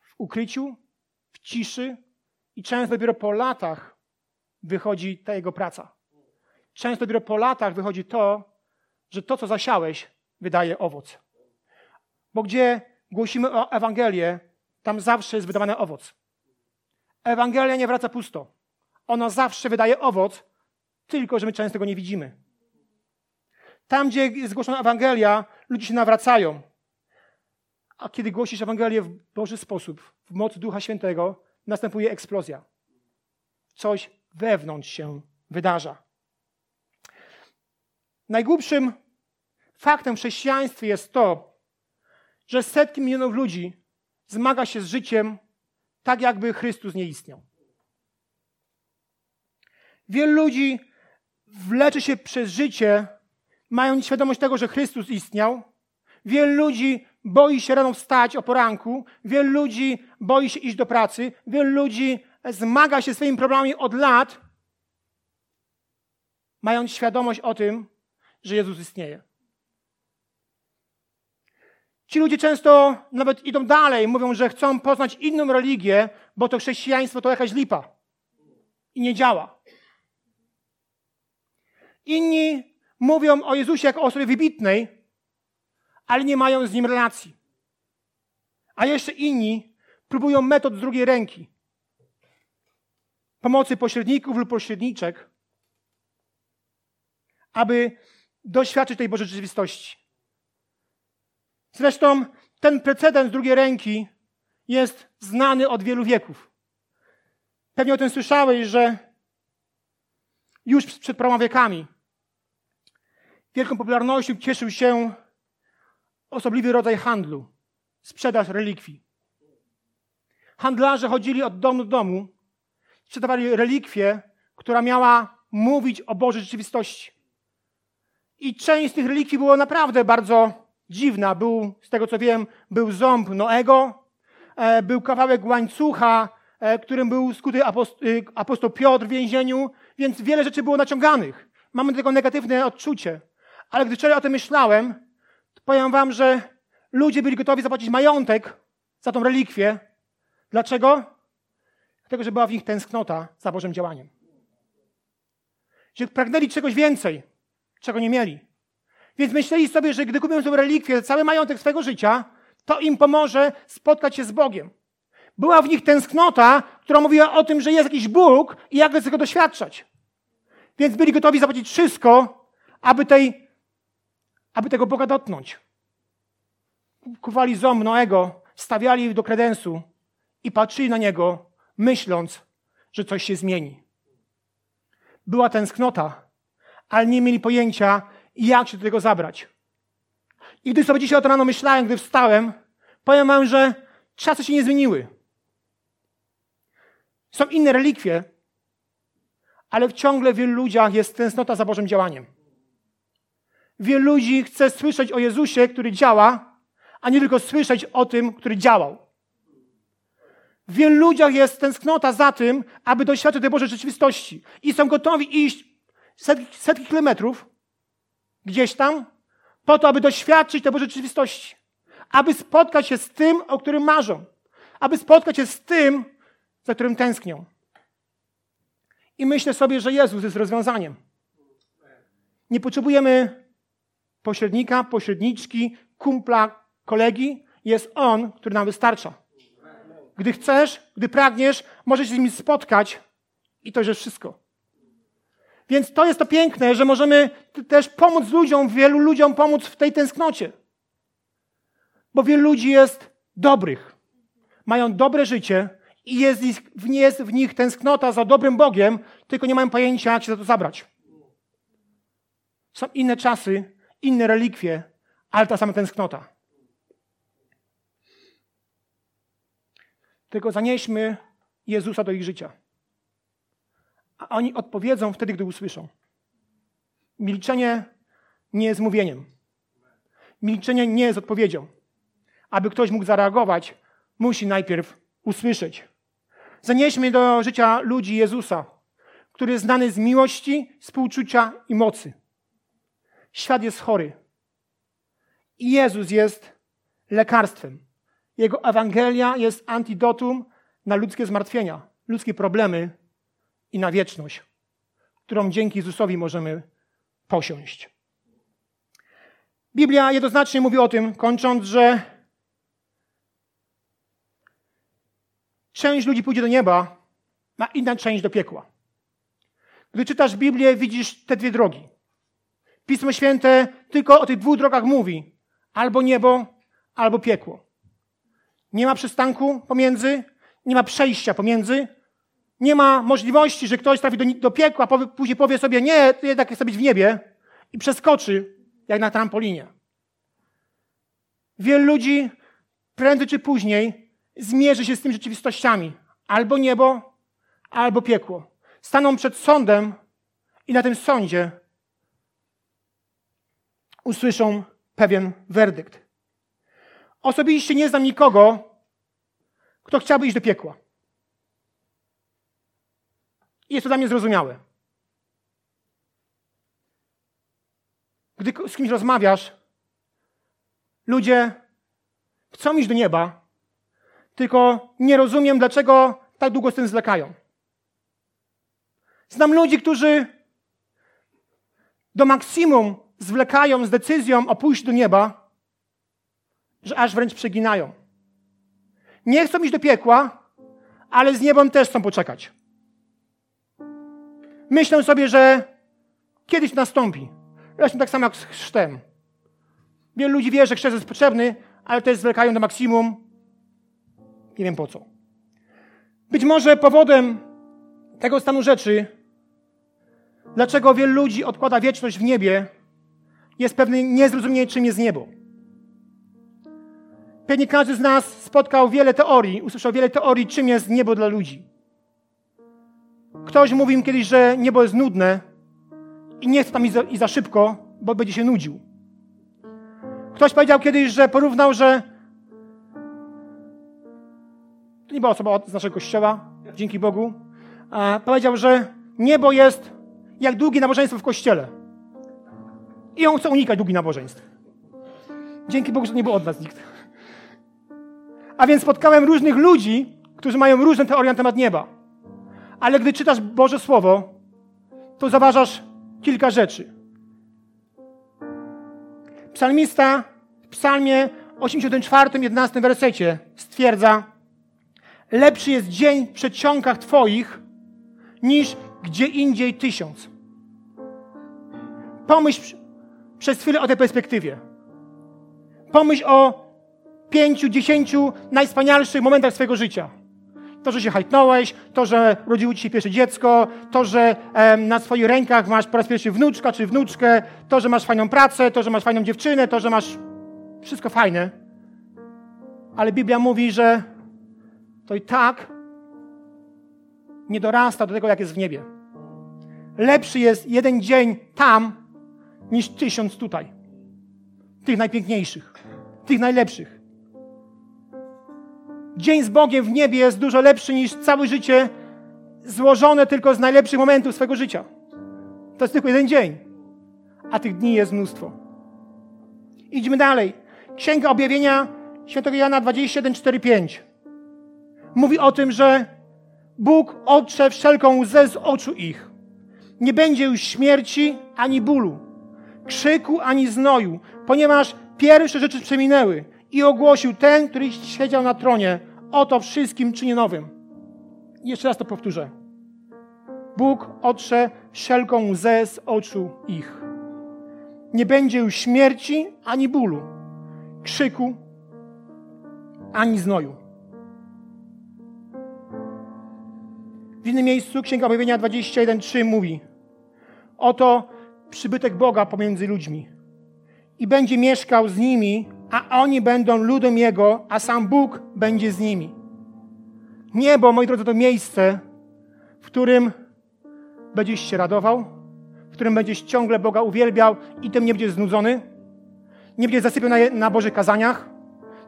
w ukryciu, w ciszy i często dopiero po latach wychodzi ta jego praca. Często dopiero po latach wychodzi to, że to, co zasiałeś, wydaje owoc. Bo gdzie głosimy o Ewangelię, tam zawsze jest wydawany owoc. Ewangelia nie wraca pusto. Ona zawsze wydaje owoc, tylko że my często go nie widzimy. Tam, gdzie jest głoszona Ewangelia, ludzie się nawracają. A kiedy głosisz Ewangelię w Boży sposób, w mocy Ducha Świętego, następuje eksplozja. Coś wewnątrz się wydarza. Najgłupszym faktem w chrześcijaństwie jest to, że setki milionów ludzi zmaga się z życiem tak, jakby Chrystus nie istniał. Wielu ludzi wleczy się przez życie, mając świadomość tego, że Chrystus istniał. Wielu ludzi boi się rano wstać o poranku. Wielu ludzi boi się iść do pracy. Wielu ludzi zmaga się swoimi problemami od lat, mając świadomość o tym, że Jezus istnieje. Ci ludzie często nawet idą dalej, mówią, że chcą poznać inną religię, bo to chrześcijaństwo to jakaś lipa i nie działa. Inni mówią o Jezusie jako o osobie wybitnej, ale nie mają z nim relacji. A jeszcze inni próbują metod z drugiej ręki. Pomocy pośredników lub pośredniczek, aby doświadczyć tej Bożej rzeczywistości. Zresztą ten precedens drugiej ręki jest znany od wielu wieków. Pewnie o tym słyszałeś, że już przed paroma wiekami wielką popularnością cieszył się osobliwy rodzaj handlu sprzedaż relikwii. Handlarze chodzili od domu do domu, sprzedawali relikwię, która miała mówić o Bożej rzeczywistości. I część z tych relikwii było naprawdę bardzo dziwna. Był, z tego co wiem, był ząb Noego, e, był kawałek łańcucha, e, którym był skuty y, apostoł Piotr w więzieniu, więc wiele rzeczy było naciąganych. Mamy tego negatywne odczucie. Ale gdy wczoraj o tym myślałem, powiem wam, że ludzie byli gotowi zapłacić majątek za tą relikwię. Dlaczego? Dlatego, że była w nich tęsknota za Bożym działaniem. Że pragnęli czegoś więcej, czego nie mieli. Więc myśleli sobie, że gdy kupią sobie relikwię, cały majątek swojego życia, to im pomoże spotkać się z Bogiem. Była w nich tęsknota, która mówiła o tym, że jest jakiś Bóg i jak tego doświadczać. Więc byli gotowi zapłacić wszystko, aby, tej, aby tego Boga dotknąć. Kuwali ząb Noego, stawiali do kredensu i patrzyli na niego, myśląc, że coś się zmieni. Była tęsknota, ale nie mieli pojęcia, jak się do tego zabrać. I gdy sobie dzisiaj o to rano myślałem, gdy wstałem, powiem wam, że czasy się nie zmieniły. Są inne relikwie, ale w ciągle w wielu ludziach jest tęsknota za Bożym działaniem. Wielu ludzi chce słyszeć o Jezusie, który działa, a nie tylko słyszeć o tym, który działał. W wielu ludziach jest tęsknota za tym, aby doświadczyć tej Bożej rzeczywistości. I są gotowi iść setki, setki kilometrów gdzieś tam, po to, aby doświadczyć tej Bożej rzeczywistości. Aby spotkać się z tym, o którym marzą. Aby spotkać się z tym, za którym tęsknią. I myślę sobie, że Jezus jest rozwiązaniem. Nie potrzebujemy pośrednika, pośredniczki, kumpla, kolegi. Jest On, który nam wystarcza. Gdy chcesz, gdy pragniesz, możesz się z nim spotkać i to jest wszystko. Więc to jest to piękne, że możemy też pomóc ludziom, wielu ludziom pomóc w tej tęsknocie. Bo wielu ludzi jest dobrych, mają dobre życie i jest, jest w nich tęsknota za dobrym Bogiem, tylko nie mają pojęcia, jak się za to zabrać. Są inne czasy, inne relikwie, ale ta sama tęsknota. Tylko zanieśmy Jezusa do ich życia. A oni odpowiedzą wtedy, gdy usłyszą. Milczenie nie jest mówieniem. Milczenie nie jest odpowiedzią. Aby ktoś mógł zareagować, musi najpierw usłyszeć. Zanieśmy do życia ludzi Jezusa, który jest znany z miłości, współczucia i mocy. Świat jest chory. I Jezus jest lekarstwem. Jego Ewangelia jest antidotum na ludzkie zmartwienia, ludzkie problemy i na wieczność, którą dzięki Jezusowi możemy posiąść. Biblia jednoznacznie mówi o tym, kończąc, że część ludzi pójdzie do nieba, a inna część do piekła. Gdy czytasz Biblię, widzisz te dwie drogi. Pismo Święte tylko o tych dwóch drogach mówi: albo niebo, albo piekło. Nie ma przystanku pomiędzy, nie ma przejścia pomiędzy, nie ma możliwości, że ktoś trafi do, do piekła, powie, później powie sobie: Nie, to jednak chcę być w niebie i przeskoczy jak na trampolinie. Wielu ludzi prędzej czy później zmierzy się z tymi rzeczywistościami. Albo niebo, albo piekło. Staną przed sądem i na tym sądzie usłyszą pewien werdykt. Osobiście nie znam nikogo, kto chciałby iść do piekła. I jest to dla mnie zrozumiałe. Gdy z kimś rozmawiasz, ludzie chcą iść do nieba, tylko nie rozumiem, dlaczego tak długo z tym zwlekają. Znam ludzi, którzy do maksimum zwlekają z decyzją o pójściu do nieba, że aż wręcz przeginają. Nie chcą iść do piekła, ale z niebem też chcą poczekać. Myślę sobie, że kiedyś nastąpi. Zresztą tak samo jak z chrztem. Wielu ludzi wie, że chrzest jest potrzebny, ale też zwlekają do maksimum. Nie wiem po co. Być może powodem tego stanu rzeczy, dlaczego wielu ludzi odkłada wieczność w niebie, jest pewne niezrozumienie, czym jest niebo. Pewnie każdy z nas spotkał wiele teorii, usłyszał wiele teorii, czym jest niebo dla ludzi. Ktoś mówił im kiedyś, że niebo jest nudne i nie chce tam iść za, za szybko, bo będzie się nudził. Ktoś powiedział kiedyś, że porównał, że to nie była osoba z naszego kościoła, dzięki Bogu, powiedział, że niebo jest jak długie nabożeństwo w kościele. I on chce unikać długich nabożeństw. Dzięki Bogu, że nie było od nas nikt. A więc spotkałem różnych ludzi, którzy mają różne teorie na temat nieba. Ale gdy czytasz Boże Słowo, to zauważasz kilka rzeczy. Psalmista w psalmie 84, 11 wersecie stwierdza Lepszy jest dzień w przedsionkach Twoich niż gdzie indziej tysiąc. Pomyśl przez chwilę o tej perspektywie. Pomyśl o pięciu, dziesięciu najwspanialszych momentach swojego życia. To, że się hajtnąłeś, to, że urodziło ci się pierwsze dziecko, to, że em, na swoich rękach masz po raz pierwszy wnuczka czy wnuczkę, to, że masz fajną pracę, to, że masz fajną dziewczynę, to, że masz wszystko fajne. Ale Biblia mówi, że to i tak nie dorasta do tego, jak jest w niebie. Lepszy jest jeden dzień tam, niż tysiąc tutaj. Tych najpiękniejszych, tych najlepszych. Dzień z Bogiem w niebie jest dużo lepszy niż całe życie złożone tylko z najlepszych momentów swojego życia. To jest tylko jeden dzień, a tych dni jest mnóstwo. Idźmy dalej. Księga Objawienia Świętego Jana 21, 4, 5. Mówi o tym, że Bóg otrze wszelką łzę z oczu ich. Nie będzie już śmierci ani bólu, krzyku ani znoju, ponieważ pierwsze rzeczy przeminęły i ogłosił ten, który siedział na tronie, oto wszystkim czynię nowym. Jeszcze raz to powtórzę. Bóg otrze wszelką łzę z oczu ich. Nie będzie już śmierci ani bólu, krzyku ani znoju. W innym miejscu Księga Objawienia 21:3 mówi: Oto przybytek Boga pomiędzy ludźmi i będzie mieszkał z nimi, a oni będą ludem Jego, a sam Bóg będzie z nimi. Niebo, moi drodzy, to miejsce, w którym będziesz się radował, w którym będziesz ciągle Boga uwielbiał i tym nie będziesz znudzony. Nie będziesz zasypiał na, na Bożych kazaniach.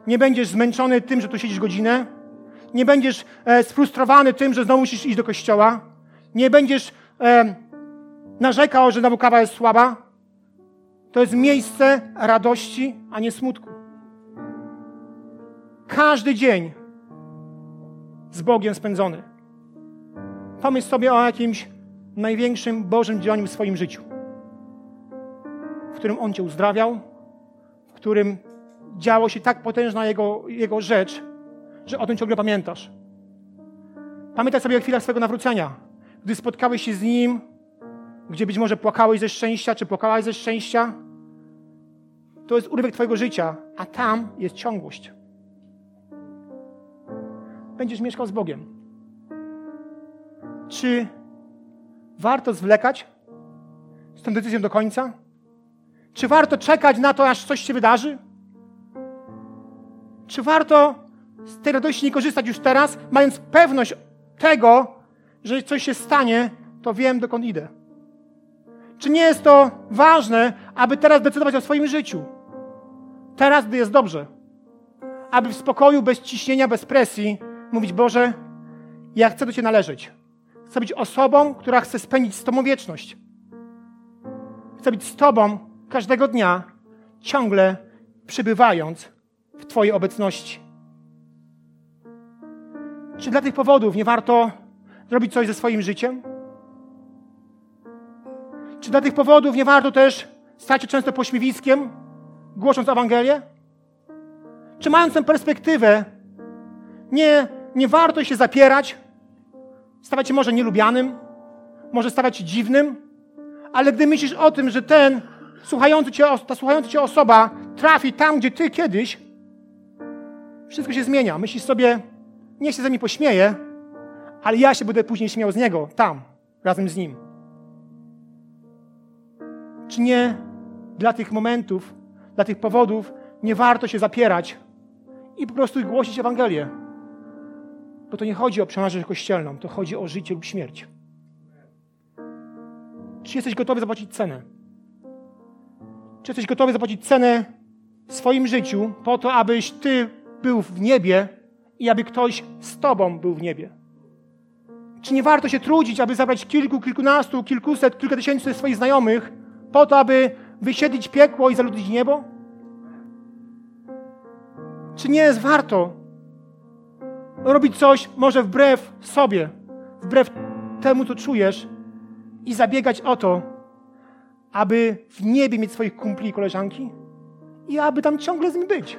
Nie będziesz zmęczony tym, że tu siedzisz godzinę. Nie będziesz e, sfrustrowany tym, że znowu musisz iść do kościoła. Nie będziesz e, narzekał, że znowu kawa jest słaba. To jest miejsce radości, a nie smutku. Każdy dzień z Bogiem spędzony. Pomyśl sobie o jakimś największym Bożym działaniu w swoim życiu, w którym On Cię uzdrawiał, w którym działo się tak potężna Jego, jego rzecz, że o tym ciągle pamiętasz. Pamiętaj sobie o chwilach swojego nawrócenia, gdy spotkałeś się z Nim, gdzie być może płakałeś ze szczęścia, czy płakałaś ze szczęścia. To jest urywek Twojego życia, a tam jest ciągłość. Będziesz mieszkał z Bogiem. Czy warto zwlekać z tą decyzją do końca? Czy warto czekać na to, aż coś się wydarzy? Czy warto z tej radości nie korzystać już teraz, mając pewność tego, że coś się stanie, to wiem, dokąd idę? Czy nie jest to ważne, aby teraz decydować o swoim życiu? Teraz, gdy jest dobrze. Aby w spokoju, bez ciśnienia, bez presji mówić: Boże, ja chcę do Ciebie należeć. Chcę być osobą, która chce spędzić z Tobą wieczność. Chcę być z Tobą każdego dnia, ciągle przybywając w Twojej obecności. Czy dla tych powodów nie warto zrobić coś ze swoim życiem? Czy dla tych powodów nie warto też stać się często pośmiewiskiem, głosząc Ewangelię? Czy mając tę perspektywę, nie, nie warto się zapierać, stawać się może nielubianym, może stawać się dziwnym, ale gdy myślisz o tym, że ten słuchający cię, ta słuchająca cię osoba trafi tam, gdzie ty kiedyś, wszystko się zmienia. Myślisz sobie, niech się ze mnie pośmieje, ale ja się będę później śmiał z niego, tam, razem z nim. Czy nie dla tych momentów, dla tych powodów nie warto się zapierać i po prostu głosić Ewangelię? Bo to nie chodzi o przynależność kościelną, to chodzi o życie lub śmierć. Czy jesteś gotowy zapłacić cenę? Czy jesteś gotowy zapłacić cenę w swoim życiu po to, abyś ty był w niebie i aby ktoś z tobą był w niebie? Czy nie warto się trudzić, aby zabrać kilku, kilkunastu, kilkuset, kilka tysięcy swoich znajomych po to, aby wysiedlić piekło i zaludnić niebo? Czy nie jest warto robić coś może wbrew sobie, wbrew temu, co czujesz i zabiegać o to, aby w niebie mieć swoich kumpli i koleżanki i aby tam ciągle z nim być?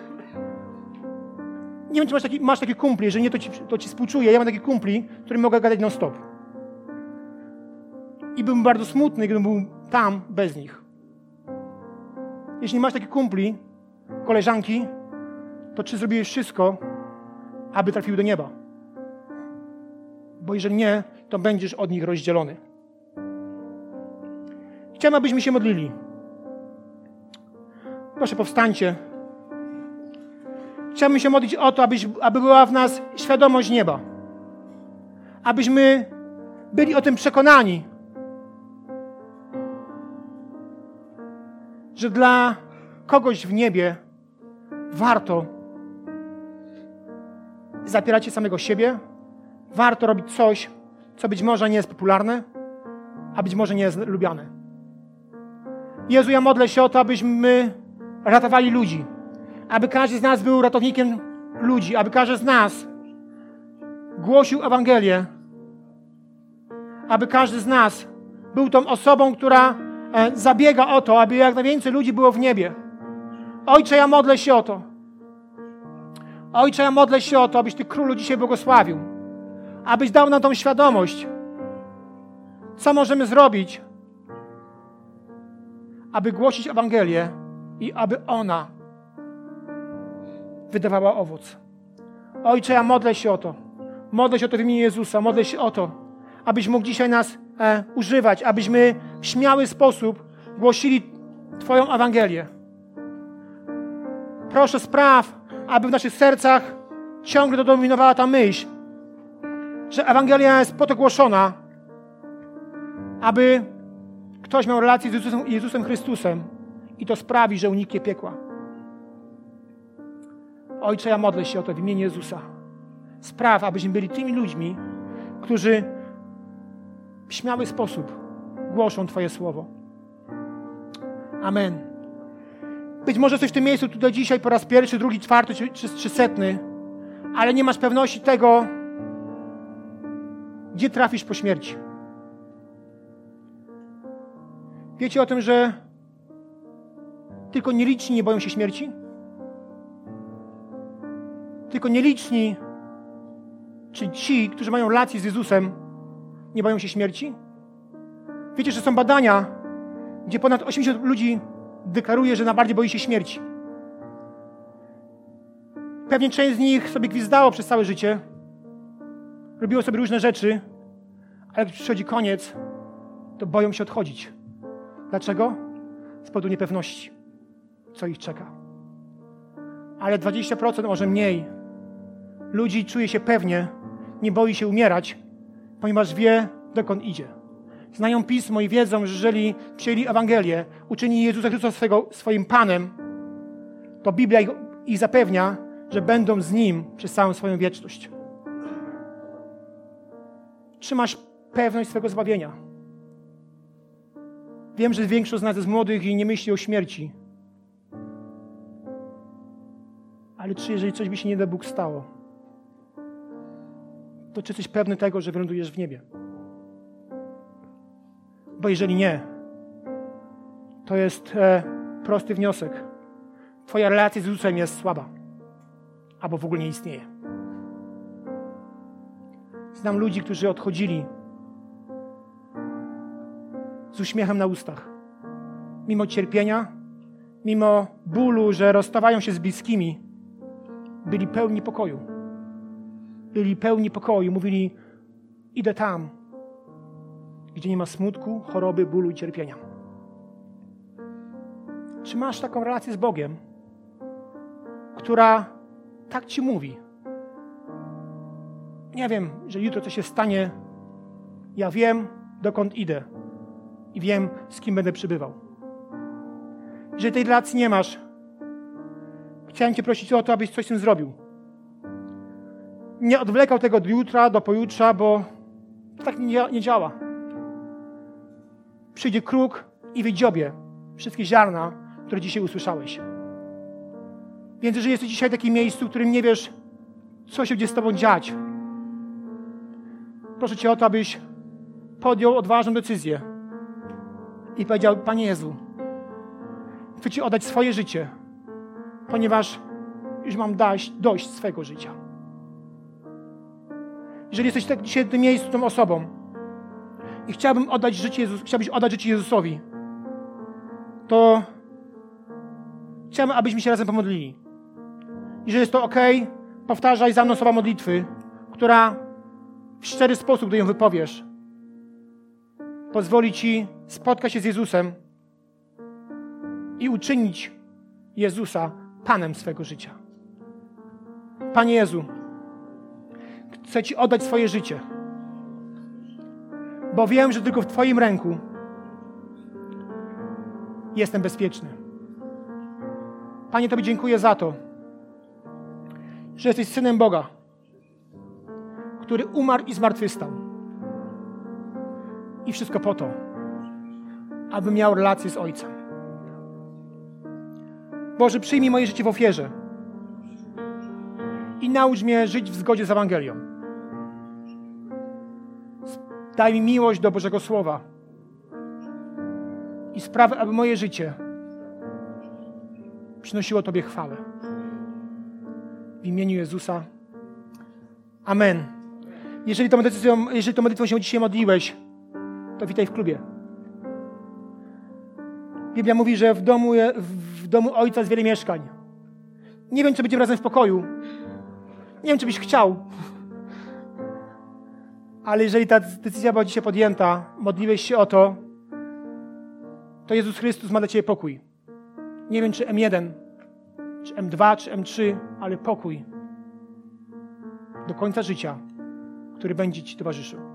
Nie wiem, czy masz taki, masz taki kumpli, jeżeli nie, to ci, to ci współczuję. Ja mam taki kumpli, którym mogę gadać non-stop. I byłbym bardzo smutny, gdybym był tam bez nich. Jeśli masz takie kumpli, koleżanki, to czy zrobiłeś wszystko, aby trafiły do nieba? Bo jeżeli nie, to będziesz od nich rozdzielony. Chciałem, abyśmy się modlili. Proszę, powstańcie. Chciałbym się modlić o to, abyś, aby była w nas świadomość nieba. Abyśmy byli o tym przekonani, że dla kogoś w niebie warto zapierać się samego siebie, warto robić coś, co być może nie jest popularne, a być może nie jest lubiane. Jezu, ja modlę się o to, abyśmy ratowali ludzi, aby każdy z nas był ratownikiem ludzi, aby każdy z nas głosił Ewangelię, aby każdy z nas był tą osobą, która zabiega o to, aby jak najwięcej ludzi było w niebie. Ojcze, ja modlę się o to. Ojcze, ja modlę się o to, abyś Ty Królu dzisiaj błogosławił. Abyś dał nam tą świadomość, co możemy zrobić, aby głosić Ewangelię i aby ona wydawała owoc. Ojcze, ja modlę się o to. Modlę się o to w imieniu Jezusa. Modlę się o to, abyś mógł dzisiaj nas e, używać, abyśmy w śmiały sposób głosili Twoją Ewangelię. Proszę, spraw, aby w naszych sercach ciągle dodominowała ta myśl, że Ewangelia jest po to głoszona, aby ktoś miał relację z Jezusem, Jezusem Chrystusem i to sprawi, że uniknie piekła. Ojcze, ja modlę się o to w imieniu Jezusa. Spraw, abyśmy byli tymi ludźmi, którzy w śmiały sposób głoszą Twoje słowo. Amen. Być może jesteś w tym miejscu tutaj dzisiaj po raz pierwszy, drugi, czwarty czy, czy, czy setny, ale nie masz pewności tego, gdzie trafisz po śmierci. Wiecie o tym, że tylko nieliczni nie boją się śmierci? Tylko nieliczni, czyli ci, którzy mają relację z Jezusem, nie boją się śmierci? Wiecie, że są badania, gdzie ponad 80 ludzi deklaruje, że najbardziej boi się śmierci. Pewnie część z nich sobie gwizdało przez całe życie, robiło sobie różne rzeczy, ale jak przychodzi koniec, to boją się odchodzić. Dlaczego? Z powodu niepewności, co ich czeka. Ale 20%, może mniej, ludzi czuje się pewnie, nie boi się umierać, ponieważ wie, dokąd idzie. Znają Pismo i wiedzą, że jeżeli przyjęli Ewangelię, uczyni Jezusa Chrystusa swego, swoim Panem, to Biblia ich, ich zapewnia, że będą z Nim przez całą swoją wieczność. Czy masz pewność swego zbawienia? Wiem, że większość z nas jest młodych i nie myśli o śmierci. Ale czy jeżeli coś by się nie da Bóg stało, to czy jesteś pewny tego, że wylądujesz w niebie? Bo jeżeli nie, to jest e, prosty wniosek. Twoja relacja z Jezusem jest słaba. Albo w ogóle nie istnieje. Znam ludzi, którzy odchodzili z uśmiechem na ustach. Mimo cierpienia, mimo bólu, że rozstawają się z bliskimi, byli pełni pokoju. Byli pełni pokoju. Mówili, idę tam, gdzie nie ma smutku, choroby, bólu i cierpienia. Czy masz taką relację z Bogiem, która tak ci mówi? Nie wiem, że jutro coś się stanie. Ja wiem, dokąd idę i wiem, z kim będę przybywał. Jeżeli tej relacji nie masz, chciałem Cię prosić o to, abyś coś z tym zrobił. Nie odwlekał tego do jutra, do pojutrza, bo tak nie, nie działa. Przyjdzie kruk i wydziobie wszystkie ziarna, które dzisiaj usłyszałeś. Więc jeżeli jesteś dzisiaj w takim miejscu, w którym nie wiesz, co się będzie z Tobą dziać, proszę Cię o to, abyś podjął odważną decyzję i powiedział: Panie Jezu, chcę Ci oddać swoje życie, ponieważ już mam dać, dość swego życia. Jeżeli jesteś tak dzisiaj w tym miejscu tą osobą i chciałbym oddać życie Jezus, chciałbyś oddać życie Jezusowi, to chciałbym, abyśmy się razem pomodlili. Jeżeli jest to ok, powtarzaj za mną słowa modlitwy, która w szczery sposób, gdy ją wypowiesz, pozwoli Ci spotkać się z Jezusem i uczynić Jezusa Panem swego życia. Panie Jezu, chcę Ci oddać swoje życie, bo wiem, że tylko w Twoim ręku jestem bezpieczny. Panie, Tobie dziękuję za to, że jesteś synem Boga, który umarł i zmartwychwstał. I wszystko po to, aby miał relację z Ojcem. Boże, przyjmij moje życie w ofierze i naucz mnie żyć w zgodzie z Ewangelią. Daj mi miłość do Bożego Słowa i sprawy, aby moje życie przynosiło Tobie chwałę. W imieniu Jezusa. Amen. Jeżeli tą, decyzją, jeżeli tą modlitwą się dzisiaj modliłeś, to witaj w klubie. Biblia mówi, że w domu, w domu Ojca jest wiele mieszkań. Nie wiem, czy będziemy razem w pokoju. Nie wiem, czy byś chciał. Ale jeżeli ta decyzja była dzisiaj podjęta, modliłeś się o to, to Jezus Chrystus ma dla Ciebie pokój. Nie wiem, czy M1, czy M2, czy M3, ale pokój do końca życia, który będzie Ci towarzyszył.